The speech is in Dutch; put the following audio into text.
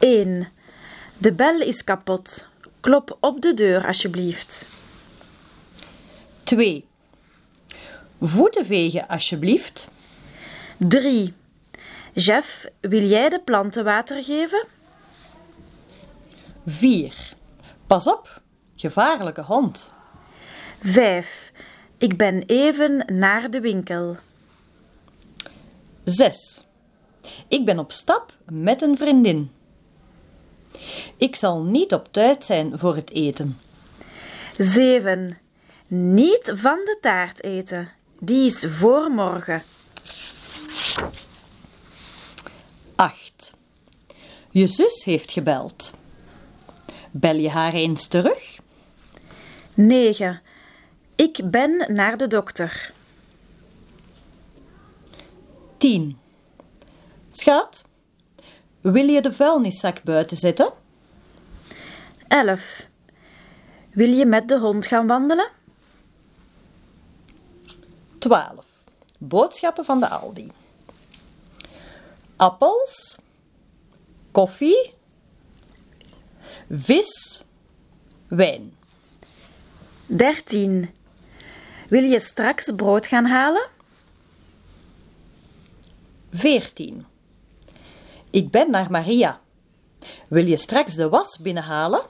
1. De bel is kapot. Klop op de deur, alsjeblieft. 2. Voeten vegen, alsjeblieft. 3. Jeff, wil jij de planten water geven? 4. Pas op, gevaarlijke hond. 5. Ik ben even naar de winkel. 6. Ik ben op stap met een vriendin. Ik zal niet op tijd zijn voor het eten. 7. Niet van de taart eten. Die is voor morgen. 8. Je zus heeft gebeld. Bel je haar eens terug? 9. Ik ben naar de dokter. 10. Schat, wil je de vuilniszak buiten zetten? 11. Wil je met de hond gaan wandelen? 12. Boodschappen van de Aldi. Appels, koffie, vis, wijn. 13. Wil je straks brood gaan halen? 14. Ik ben naar Maria. Wil je straks de was binnenhalen?